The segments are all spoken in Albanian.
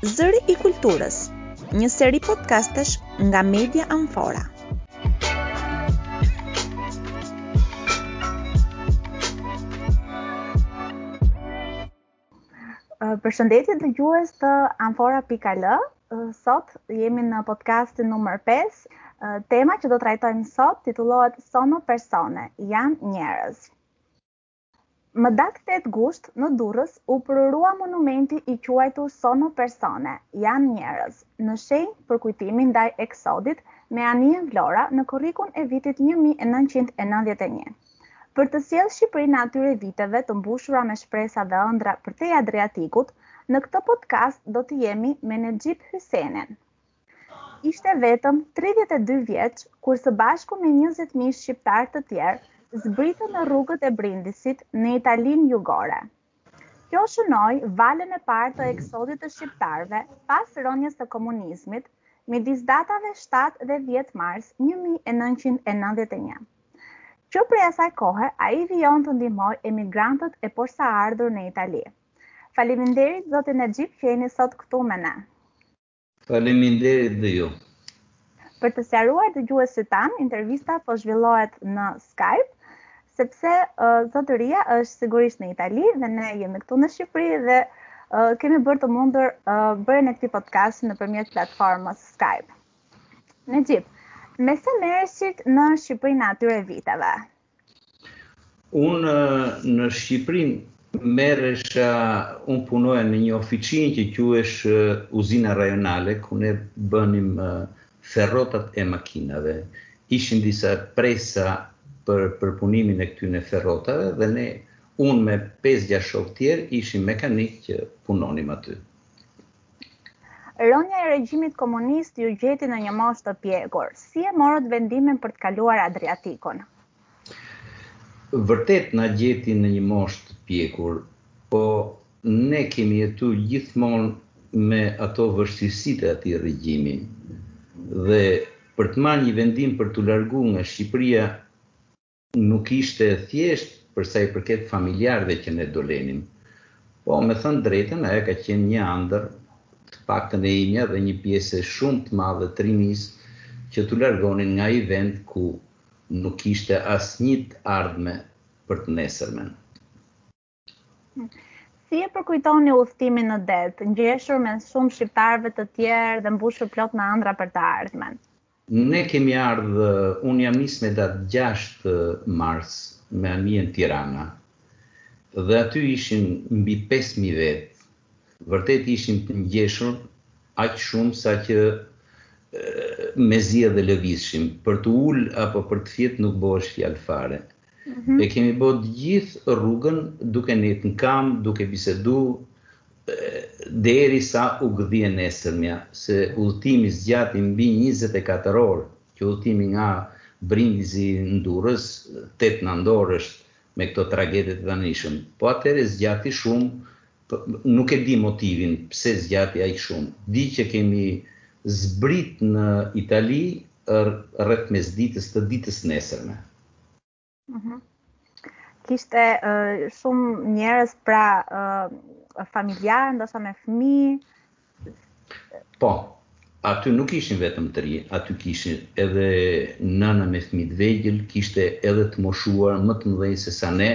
Zëri i Kulturës, një seri podcastesh nga Media Amfora. Përshëndetje dëgjues të amfora.al, sot jemi në podcastin numër 5, tema që do të trajtojmë sot titullohet Sono Persone, janë njerëz. Më datë tetë gusht, në Durrës, u përurua monumenti i quajtur Sono Persone, Janë Njerëz, në shenjë përkujtimi ndaj eksodit me anijen Vlora në korrikun e vitit një mijë e nëntëqind e nëntëdhjetë e një. Për të sjellë Shqipërinë e atyre viteve të mbushura me shpresa dhe ëndrra përtej Adriatikut, në këtë podcast do të jemi me Nexhip Hysenin. Ishte vetëm tridhjetë e dy vjeç kur së bashku me njëzet mijë shqiptarë të tjerë zbritën në rrugët e Brindisit në Italinë jugore. Kjo shënoi valën e parë të eksodit të shqiptarëve pas rënies së komunizmit midis datave shtatë dhe dhjetë mars një mijë e nëntëqind e nëntëdhjetë e një. Që prej asaj kohe ai vijon të ndihmojë emigrantët e porsaardhur në Itali. Faleminderit zoti Nexhip që jeni sot këtu me ne. Faleminderit dhe ju. Për të sqaruar dëgjuesit tanë, intervista po zhvillohet në Skype, sepse uh, zotëria është sigurisht në Itali dhe ne jemi këtu në Shqipëri dhe uh, kemi bërë të mundur uh, bërjen e këtij podcasti nëpërmjet platformës Skype. Nexhip, me se merreshit në Shqipërinë e atyre viteve? Unë në Shqipëri merresha, unë punoja në një oficinë që quhesh uzina rajonale, ku ne bënim ferrotat e makinave. Ishin disa presa për përpunimin e këtyne ferrotave dhe ne unë me 5-6 shokë tjerë ishim mekanikë që punonim aty. Rënia e regjimit komunist ju gjeti në një moshë të pjekur. Si e morët vendimin për të kaluar Adriatikun? Vërtet na gjeti në një moshë të pjekur, po ne kemi jetu gjithmonë me ato vështirësitë e atij regjimi. Dhe për të marrë një vendim për t'u largu nga Shqipëria, nuk ishte e thjeshtë për sa i përket familjarëve që ne do lenim. Po, me thanë drejtën, ajo ka qenë një andër, të paktën e imja dhe një pjese shumë të madhe të rinisë, që t'u largonin nga ai vend ku nuk kishte asnjë të ardhme për të nesërmen. Si e përkujtoni udhëtimin në det, ngjeshur me shumë shqiptarëve të tjerë dhe mbushur plot me ëndrra për të ardhmen? Ne kemi ardhë, unë jam nisë me datë 6 mars me anijen Tirana dhe aty ishim mbi 5.000 vetë, vërtet ishim të ngjeshur aq shumë saqë mezi edhe lëvizshim, për të ulë apo për të fjetë nuk bëhesh fjalë fare. Mhm. E kemi bërë të gjithë rrugën duke nejt në kamë, duke bisedu, derisa u gdhi e nesërmja, se udhëtimi zgjati mbi 24 orë, që udhëtimi nga Brindizi në Durrës 8, 9 orë është me këto tragetet e tanishëm. Po atëherë zgjati shumë, nuk e di motivin pse zgjati aq shumë. Di që kemi zbrit në Itali rreth mesditës të ditës nesërme. Mhm. Kishte shumë njerëz pra familjarë, ndoshta me fëmijë. Po. Aty nuk ishin vetëm të rinj, aty kishin edhe nëna me fëmijë të vegjël, kishte edhe të moshuar më të mëdhenj sesa ne,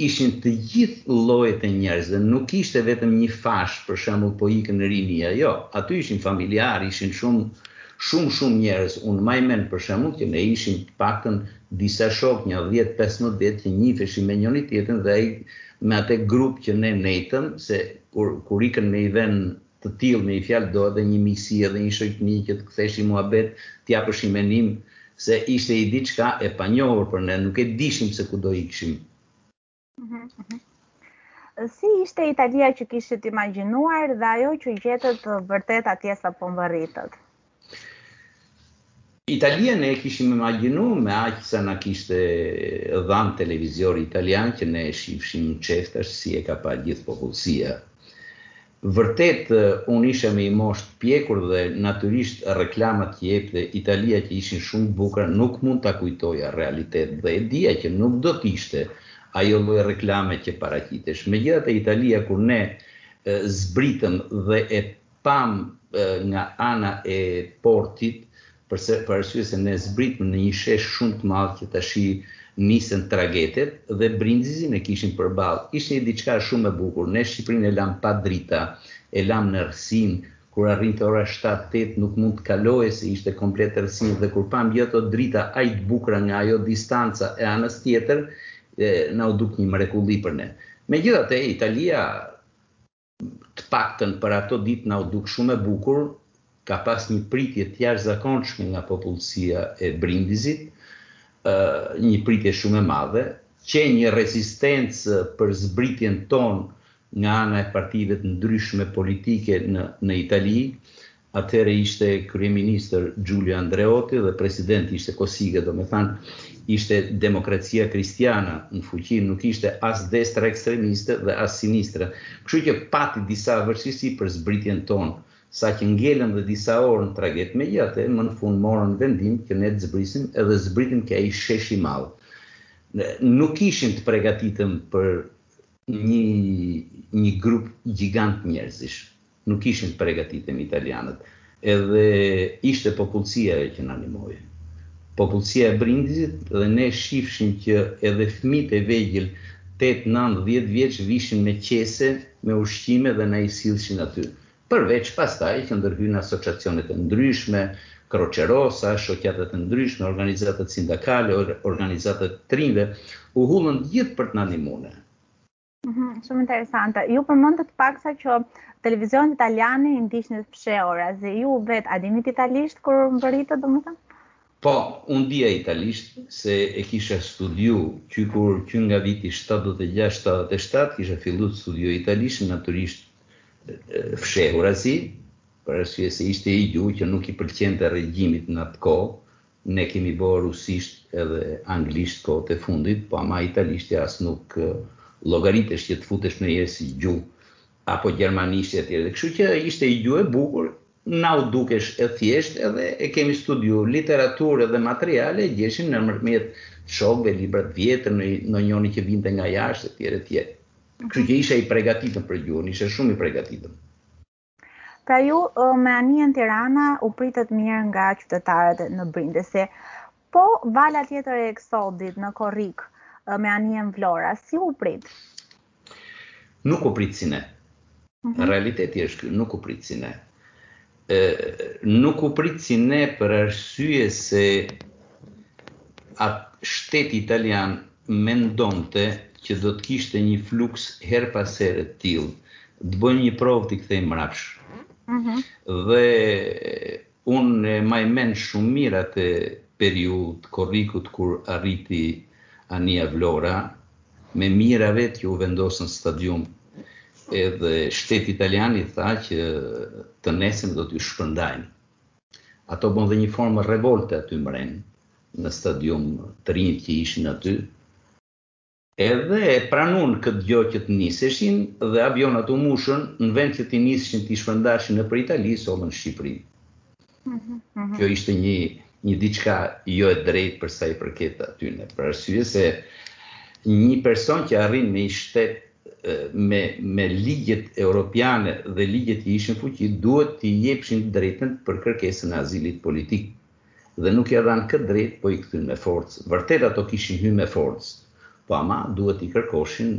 ishin të gjithë llojet e njerëzve, nuk ishte vetëm një fashë, për shembull po ikën rinia, jo, aty ishin familjarë, ishin shumë shumë shumë njerëz, unë maj mend për shembull që ne ishim të paktën disa shokë, nja 10-15 vetë që njifeshim me njëri-tjetrin dhe ai me atë grup që ne nejtëm, se kur kur ikën me i vend të tillë me i fjalë do edhe një miqësi edhe një shoqni që të ktheshin muhabet të japshin menim se ishte i diçka e panjohur për ne nuk e dishim se ku do ikshim si ishte Italia që kishit imagjinuar dhe ajo që gjetët vërtet atje sapo mbërritët Italinë ne e kishim imagjinu me aq sa na kishte dhanë televizori italian që ne e shifshim çeftas si e ka pa gjithë popullsia. Vërtet, unë isha me i moshë të pjekur dhe natyrisht reklamat që jepte Italia që ishin shumë të bukra nuk mund ta kujtoja realitet dhe e dija që nuk do të ishte ajo lloj reklame që paraqitesh. Megjithatë Italia kur ne zbritëm dhe e Pamë nga ana e portit, për arsye se ne zbritëm në një shesh shumë të madh që tashi nisën tragetet dhe Brindizin e kishim përballë. Ishte diçka shumë e bukur. Ne Shqipërinë e lamë pa drita, e lamë në errësinë, kur arrinte ora shtatë, tetë nuk mund të kaloje se ishte komplet errësinë dhe kur pamë ato drita aq të bukura nga ajo distanca e anës tjetër, na u duk një mrekulli për ne. Megjithatë, Italia Të paktën për ato ditë na u duk shumë e bukur, ka pas një pritje të jashtëzakonshme nga popullsia e Brindizit, një pritje shumë e madhe, qe një rezistencë për zbritjen tonë nga ana e partive të ndryshme politike në në Itali, Atëherë ishte kryeministër Xhulio Andreoti dhe president ishte Kosiga, domethënë ishte Demokracia Kristiana në fuqi, nuk ishte as destra ekstremiste dhe as sinistra. Kështu që pati disa vështirësi për zbritjen tonë, saqë ngelën dhe disa orë në traget, megjithatë më në fund morën vendim që ne të zbrisim edhe zbritëm ke ai shesh i madh. Nuk ishin të pregatitëm për një një grup gjigant njerëzish. Nuk ishin të pregatitëm italianët. Edhe ishte popullsia ajo që na nimoi. Popullsia e Brindizit dhe ne shifshim që edhe fëmit e vegjël tetë, nëntë, dhjetë vjeç vishin me qese me ushqime dhe na i sillshin aty. Përveç pastaj që ndërhynë asociacionet e ndryshme, Croce Rossa, shoqatat e ndryshme, organizatat sindakale, organizatat e të rinjve, u hudhën të gjithë për të na nimu ne. Mhm, shumë interesante. Ju përmendët paksa që televizionet italiane i ndiqnit fshehurazi, ju vetë a dinit italisht kur mbërritët domethënë? Po, unë dija italisht se e kisha studiu që kur që nga viti 76-77 kisha fillu të studioj italisht natyrisht fshehurazi, për arsye se ishte i gjuhë që nuk i pëlqente regjimit në atë kohë, Ne kemi bo rusisht edhe anglisht kohët e fundit, po ama italishtja as nuk llogaritesh që të futesh njëherë si gjuhë, apo gjermanishtja etj. Dhe kështu që ishte i gjuhë e bukur, na u dukesh e thjeshtë edhe e kemi studiu literaturë edhe materiale gjeshim nëpërmjet shokëve libra të vjetër, ndonjoni që vinte nga jashtë etj etj. Kështu që isha i pregatitëm për gjuhën, isha shumë i pregatitëm. Pra ju me anijen Tirana u pritët mirë nga qytetarët në Brindisi. Po vala tjetër e eksodit në korrik me anijen Vlora, si u prit? Nuk u prit si ne. Mhm. Realiteti është ky, nuk u prit si ne. Ë nuk u prit si ne për arsye se atë shteti italian mendonte që do të kishte një fluks herë pas here të tillë. Të bëjnë një provë t'i kthejnë mrapsh. Mhm. Dhe unë e maj men shumë mirë atë periudhë të korrikut kur arriti anija Vlora, me mijëra vetë që u vendosën në stadium, edhe shteti italian i tha që të nesërm do t'ju shpërndajnë. Ato bonë dhe një formë revolte aty mren në stadium të rinjtë që ishin aty edhe e pranun këtë gjë që të niseshin dhe avionat u mushën në vend që t'i niseshin t'i shpërndashin nëpër Itali sollën në Shqipëri. Mhm, mhm. Kjo ishte një një diçka jo e drejtë për sa i përket atyne për arsye se një person që arrin në një shtet me me ligjet europiane dhe ligjet që ishin n'fuqi duhet t'i jepshin të drejtën për kërkesën e azilit politik. Dhe nuk ja dhanë këtë drejt, po i kthyn me forcë. Vërtet ato kishin hy me forcë, po ama duhet t'i kërkoshin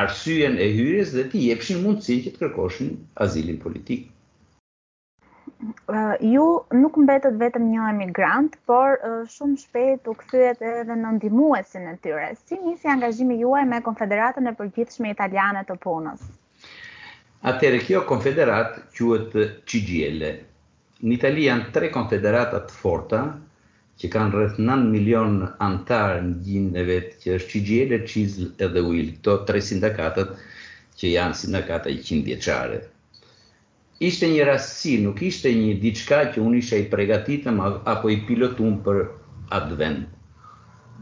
arsyen e hyrjes dhe t'i jepshin mundësinë që të kërkoshin azilin politik. uh, ju nuk mbetët vetëm një emigrant, por uh, shumë shpejt u kthyet edhe në ndihmuesin e tyre. Si nisi angazhimi juaj me Konfederatën e Përgjithshme Italiane të Punës? Atëherë kjo konfederatë quhet CGIL. Në Itali janë tre konfederata të forta që kanë rreth 9 milion anëtarë në gjinë e vet, që është CGIL, CISL edhe UIL, këto tre sindakatat që janë sindakata 100 vjeçare. Ishte një rastësi, nuk ishte një diçka që unë isha i pregatitëm apo i pilotun për atë vend.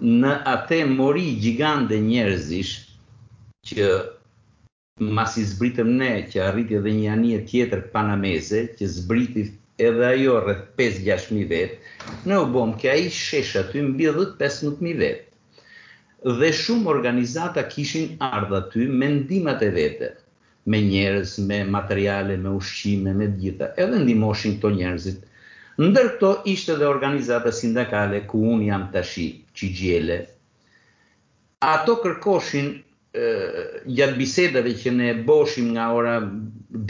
Në ate mori gjigante njerëzish që masi zbritëm ne që arriti edhe një anije tjetër panameze që zbriti edhe ajo rreth pesë gjashtë mijë vetë, ne u bomë ke ai shesh aty mbi dhjetë pesëmbëdhjetë mijë vetë. Dhe shumë organizata kishin ardhë aty me ndihmat e vete. me njerëz, me materiale, me ushqime, me të gjitha, edhe ndihmoshin këto njerëzit. Ndër këto ishte dhe organizata sindakale ku unë jam tashi, CGIL. Ato kërkoshin gjatë bisedave që ne boshim nga ora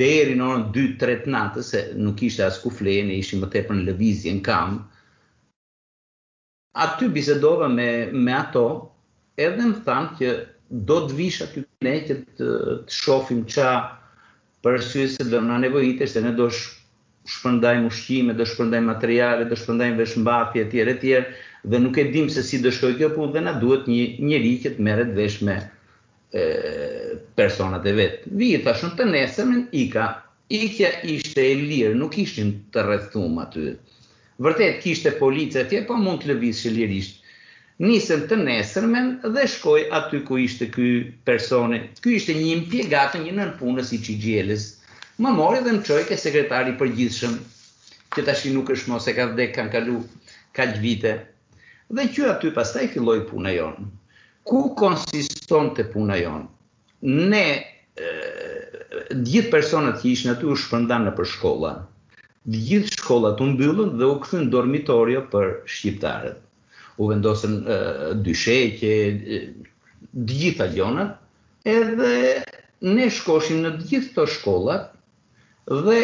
deri në orën 2-3 të natës, se nuk ishte as ku fleje, ne ishim më tepër në lëvizje, në kamë, Aty bisedova me me ato, edhe më thanë që do të vish aty te ne që të, të shofim ça për arsye se do na nevojitesh se ne do shpërndajmë ushqime, do shpërndajmë materiale, do shpërndajmë veshmbathje etj etj dhe nuk e dimë se si do shkojë kjo punë dhe na duhet një njeri që të merret vesh me personat e vet. Vij i thashë un të nesërmen ika Ikja ishte e lirë, nuk ishim të rrethum aty. Vërtet kishte policë atje, po mund të lëvizshë lirisht. Nisem të nesërmen dhe shkoj aty ku ishte ky personi. Ky ishte një impiegato një nënpunës i CGIL-së. Më mori dhe më çoi ke sekretari i përgjithshëm, që tashi nuk është mo se ka vdekë kanë kalu kaq vite. Dhe që aty pastaj filloi puna jonë. Ku konsistonte puna jonë? Ne të gjithë personat që ishin aty u shpërndanë nëpër shkolla. Të gjithë shkollat u mbyllën dhe u kthyn dormitorio për shqiptarët. U vendosën dysheqe, të gjitha gjonat, edhe ne shkoshim në të gjithë këto shkollat dhe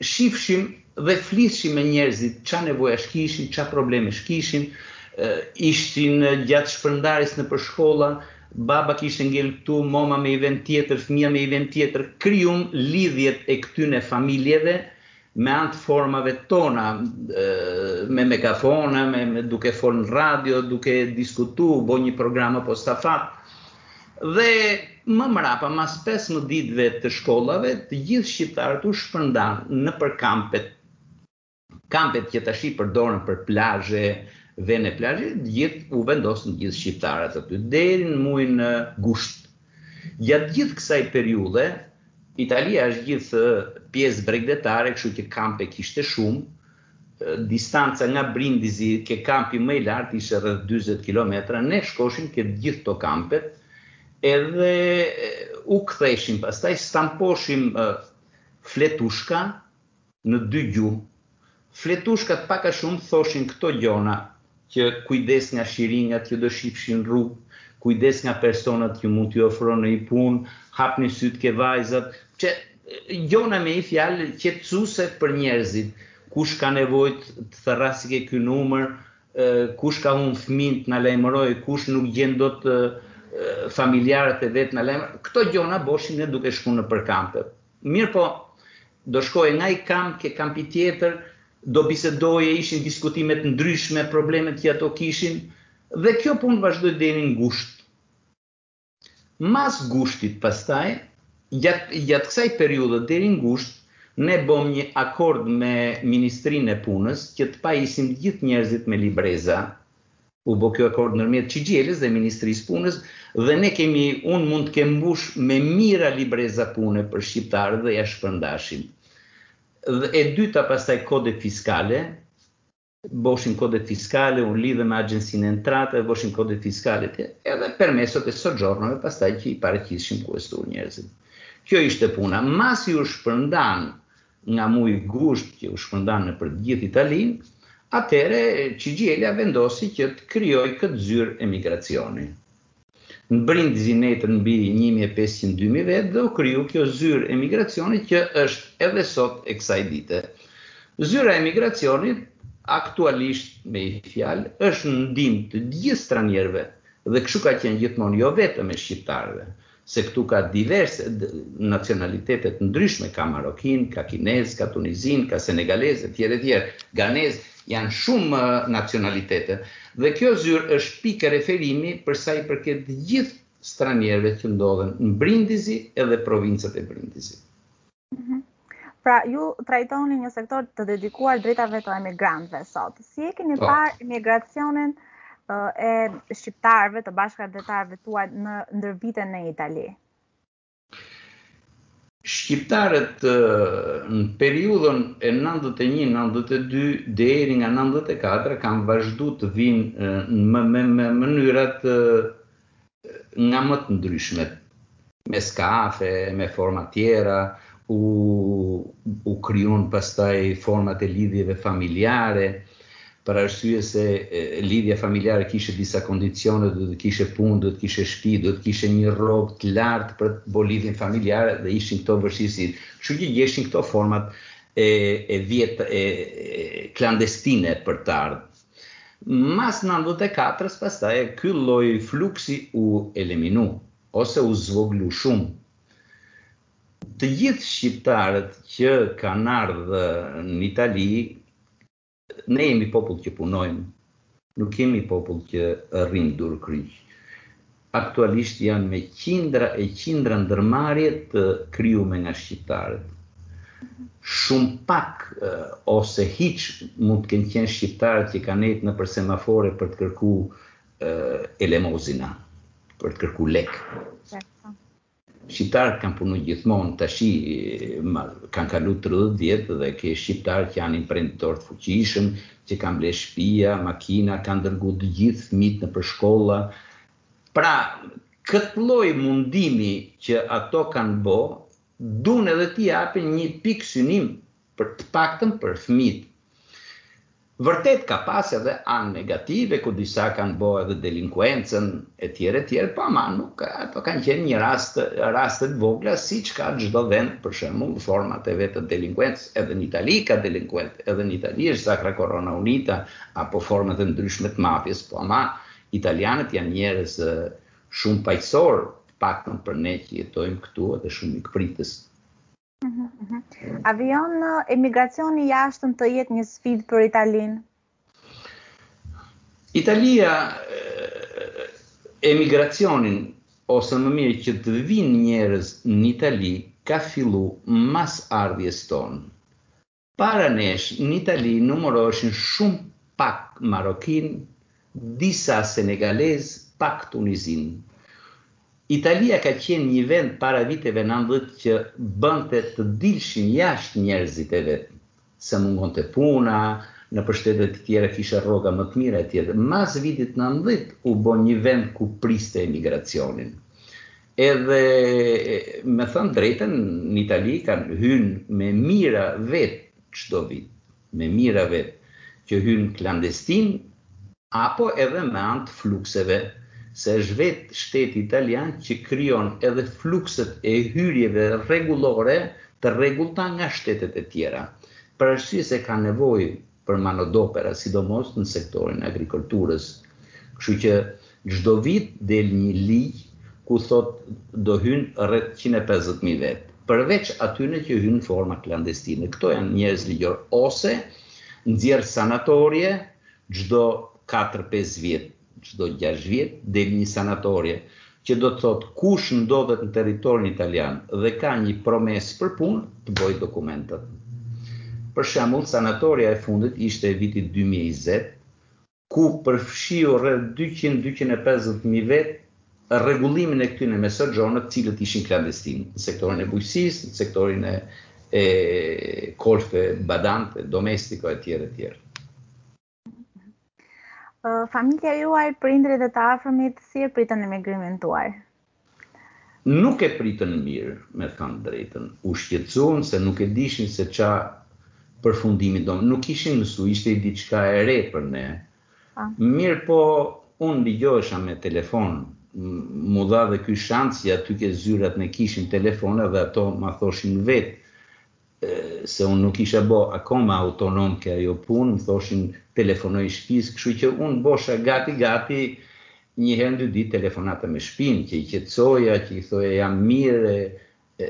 shifshim dhe flisshim me njerëzit ça nevojash kishin, ça problemesh kishin, ishin gjatë shpërndarjes nëpër shkolla, baba kishte ngel këtu, mama me i vend tjetër, fëmija me i vend tjetër, krijum lidhjet e këtyne familjeve me anë të formave tona, me megafona, me duke fol në radio, duke diskutu, bo një program apostafat, Dhe më mrapa, mas pesëmbëdhjetë ditëve të shkollave, të gjithë shqiptarët u shpërndanë nëpër kampet, kampet që tashi përdoren për plazhe, vene plazhi, të gjithë u vendosën gjithë shqiptarët aty deri në muajin gusht. Gjatë gjithë kësaj periudhe, Italia është gjithë pjesë bregdetare, kështu që kampe kishte shumë, Distanca nga Brindizi ke kampi më i lartë ishte rreth dyzet kilometra, ne shkoshim ke të gjithë këto kampet, edhe u ktheshim pastaj stamposhim fletushka në dy gjuhë. Fletushkat pak a shumë thoshin këto gjona, Që kujdes nga shiringat që do shifshin rrugë, kujdes nga personat që mund t'ju ofronë i punë, hapni sytë ke vajzat, pse gjona me i fjalë qetësuse për njerëzit, kush ka nevojë të thërrasi ke ky numër, kush ka humbë fëmijë të na lajmërojë, kush nuk gjen dot familjarët e vet na lajmërojë, këto gjona boshim ne duke shku nëpër kampet, Mirëpo, do shkoje nga i kamp ke kampi tjetër, do bisedoje, ishin diskutime të ndryshme, problemet që ato kishin, dhe kjo punë vazhdoi deri në gusht. Mas gushtit pastaj, gjatë kësaj periudhe deri në gusht, ne bom një akord me Ministrinë e Punës që të pajisim të gjithë njerëzit me libreza, U bo ky akord ndërmjet Çixhielës dhe Ministrisë Punës dhe ne kemi, unë mund të kem mbush me mijëra libreza pune për shqiptarët dhe ja shpërndashim. Dhe e dyta pastaj kode fiskale, boshim kode fiskale, u lidhëm me agjencinë e entrate, boshim kode fiskale edhe permesot e soxhornove pastaj që i paraqisshim kuesturë njerëzit. Kjo ishte puna. Masi u shpërndan nga muaji gusht që u shpërndan nëpër gjithë Italinë, atëherë Çixhiela vendosi që të krijojë këtë zyrë emigracioni. Në Brindizi mbetën mbi një mijë e pesëqind dy mijë vetë dhe u kriju kjo zyrë emigracioni që është edhe sot e kësaj dite. Zyra e emigracionit aktualisht me i fjalë është në ndihmë të gjithë stranierëve dhe kështu ka qenë gjithmonë jo vetëm e shqiptarëve. se këtu ka diverse nacionalitete të ndryshme, ka marokinë, ka kinezë, ka tunizinë, ka senegalezë e tjerë e tjerë, ganezë, janë shumë nacionalitete. Dhe kjo zyrë është pikë referimi për sa i përket gjithë stranierëve që ndodhen në Brindizi edhe provincat e Brindizit. Mhm. Pra, ju trajtoni një sektor të dedikuar drejtave të emigrantëve sot. Si e keni parë emigracionin e shqiptarëve të bashkatdhetarëve tuaj në ndër vite në Itali? Shqiptarët në periudhën e 91-92 deri nga 94 kanë vazhdu të vijnë me mënyrat nga më të ndryshmet, me skafe, me forma tjera, u, u krijun pastaj format e lidhjeve familjare, për arsye se lidhja familjare kishe disa kondicione, duhet të kishe punë, duhet të kishe shpi, duhet të kishe një rrogë të lartë për të bo lidhjen familjare dhe ishin këto vështirësi. Kështu që gjeshin këto format e, e vjetë, e, e klandestine për të ardhë. Mas nëntëdhjetë e katrës pastaj ky lloj fluksi u eliminu, ose u zvogëlu shumë. Të gjithë shqiptarët që kanë ardhë n'Itali, ne jemi popull që punojmë, nuk jemi popull që rrimë durkryq. Aktualisht janë me qindra e qindra ndërmarrje të krijume nga shqiptarët. Shumë pak ose hiç mund të kenë qenë shqiptarët që kanë nejt nëpër semafore për të kërku elemozina, për të kërku lekë. Shqiptarët kanë punu gjithmonë tashi kanë kalu tridhjetë vjet dhe ke shqiptarë që janë imprenditorë të fuqishëm që kanë ble shpia, makina, kanë dërgu të gjithë fëmijtë nëpër shkolla. Pra këtë lloj mundimi që ato kanë bo dunë edhe t'i japin një pikësynim për të paktën për fëmijët. Vërtet ka pas edhe anë negative ku disa kanë bo edhe delinkuencën e tjera e tjera, po ama nuk ka, ato kanë qenë një rast, raste të vogla siç ka çdo vend për shembull format e veta të delinkuencës, edhe në Itali ka delinkuentë, edhe në Itali është Sacra Corona Unita, apo format e ndryshme të mafjes, po ama italianët janë njerëz shumë paqësorë, të paktën për ne që jetojmë këtu edhe shumë mikpritës. Mhm, mhm. A vijon emigracioni i jashtëm të jetë një sfidë për Italinë. Italia emigracionin ose më mirë që të vijnë njerëz në Itali ka fillu mas ardhjes tonë. Para nesh n'Itali numëroheshin shumë pak marokenë, disa senegalezë, pak tunizinë. Italia ka qenë nji vend para viteve nandhjetë që bënte të dilshin jashtë njerëzit e vet, se mungonte puna, nëpër shtete të tjera kishte rroga më të mira etj. Mas vitit nandhjetë u bo nji vend ku priste emigracionin. Edhe me thënë të drejtën, në Itali kanë hynë me mijëra vetë çdo vit, me mijëra vetë, që hyjnë klandestinë, apo edhe me anë të flukseve, se është vetë shteti italian që krijon edhe flukset e hyrjeve rregullore të rregullta nga shtetet e tjera. Për arsye se ka nevojë për manodopera, sidomos në sektorin e agrikulturës. Kështu që çdo vit del një ligj ku thotë do hyjnë rreth 150 mijë vet, përveç atyne që hyjnë në forma klandestine. Këto janë njerëz ligjorë ose nxjerr sanatorie çdo 4-5 vjet. Çdo gjashtë vjet del një sanatorie, që do të thotë kush ndodhet në territorin italian dhe ka një promesë për punë, të bëjë dokumentat. Për shembull, sanatoria e fundit ishte e vitit dy mijë e njëzet, ku përfshiu rreth dyqind, dyqind e pesëdhjetë mijë vetë rregullimin e këtyne me soxhorno, të cilët ishin klandestinë, në sektorin e bujqësisë, në sektorin e e kolfve, badante, domestiko etj etj. Familja juaj, prindrit dhe të afërmit, si e pritën emigrimin tuaj? Nuk e pritën mirë, me thanë të drejtën. U shqetësuan se nuk e dishin se ça përfundimi do. Nuk ishin mësu, ishte diçka e re për ne. Po. Mirëpo, unë lidhesha me telefon, m'u dha dhe ky shansi, aty ke zyrat ne, kishin telefona dhe ato ma thoshin vetë. se unë nuk isha bo akoma autonom ke ajo punë, më thoshin telefonoji shpisë, kështu që unë bosha gati gati një herë në dy ditë telefonata me shpinë, që i qetsoja, që i thoja jam mirë, e,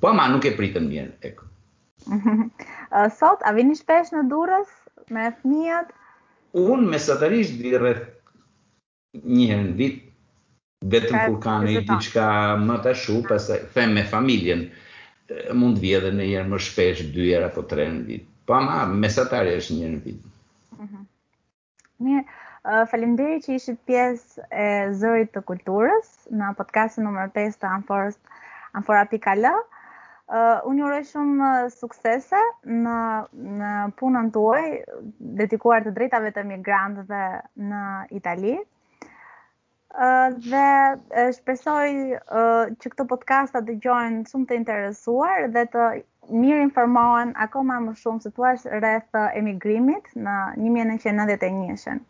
po ama nuk e pritën mirë, eko. Sot, a vini shpesh në Durrës me fëmijët? Unë mesatarisht vij rreth një herë në vit, vetëm kur ka ndonjë diçka më të shu, pas them me familjen, mund të vij edhe një herë më shpesh, dy herë apo tre herë në vit. Po ama, mesatarja është një herë në vit. Mhm. Mirë, faleminderit që ishit pjesë e Zërit të Kulturës, në podcastin numër 5 të Amforës Amfora.al. Uh, unë ju uroj shumë suksese në, në punën tuaj dedikuar të drejtave të emigrantëve në Itali. Uh, dhe uh, shpresoj uh, që këtë podcast ta dëgjojnë shumë të interesuar dhe të mirinformohen akoma më shumë se thua rreth emigrimit në 1991-shën.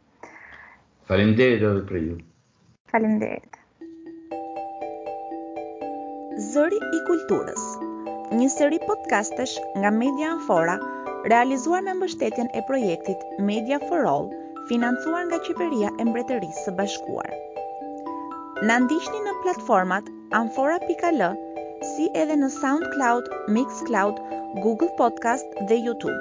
Faleminderit edhe për ju. Faleminderit. Zëri i Kulturës, një seri podcastesh nga Media Amfora, realizuar me mbështetjen e projektit Media for All, financuar nga Qeveria e Mbretërisë së Bashkuar. Na ndiqni në platformat amfora.al, si edhe në SoundCloud, Mixcloud, Google Podcast dhe YouTube.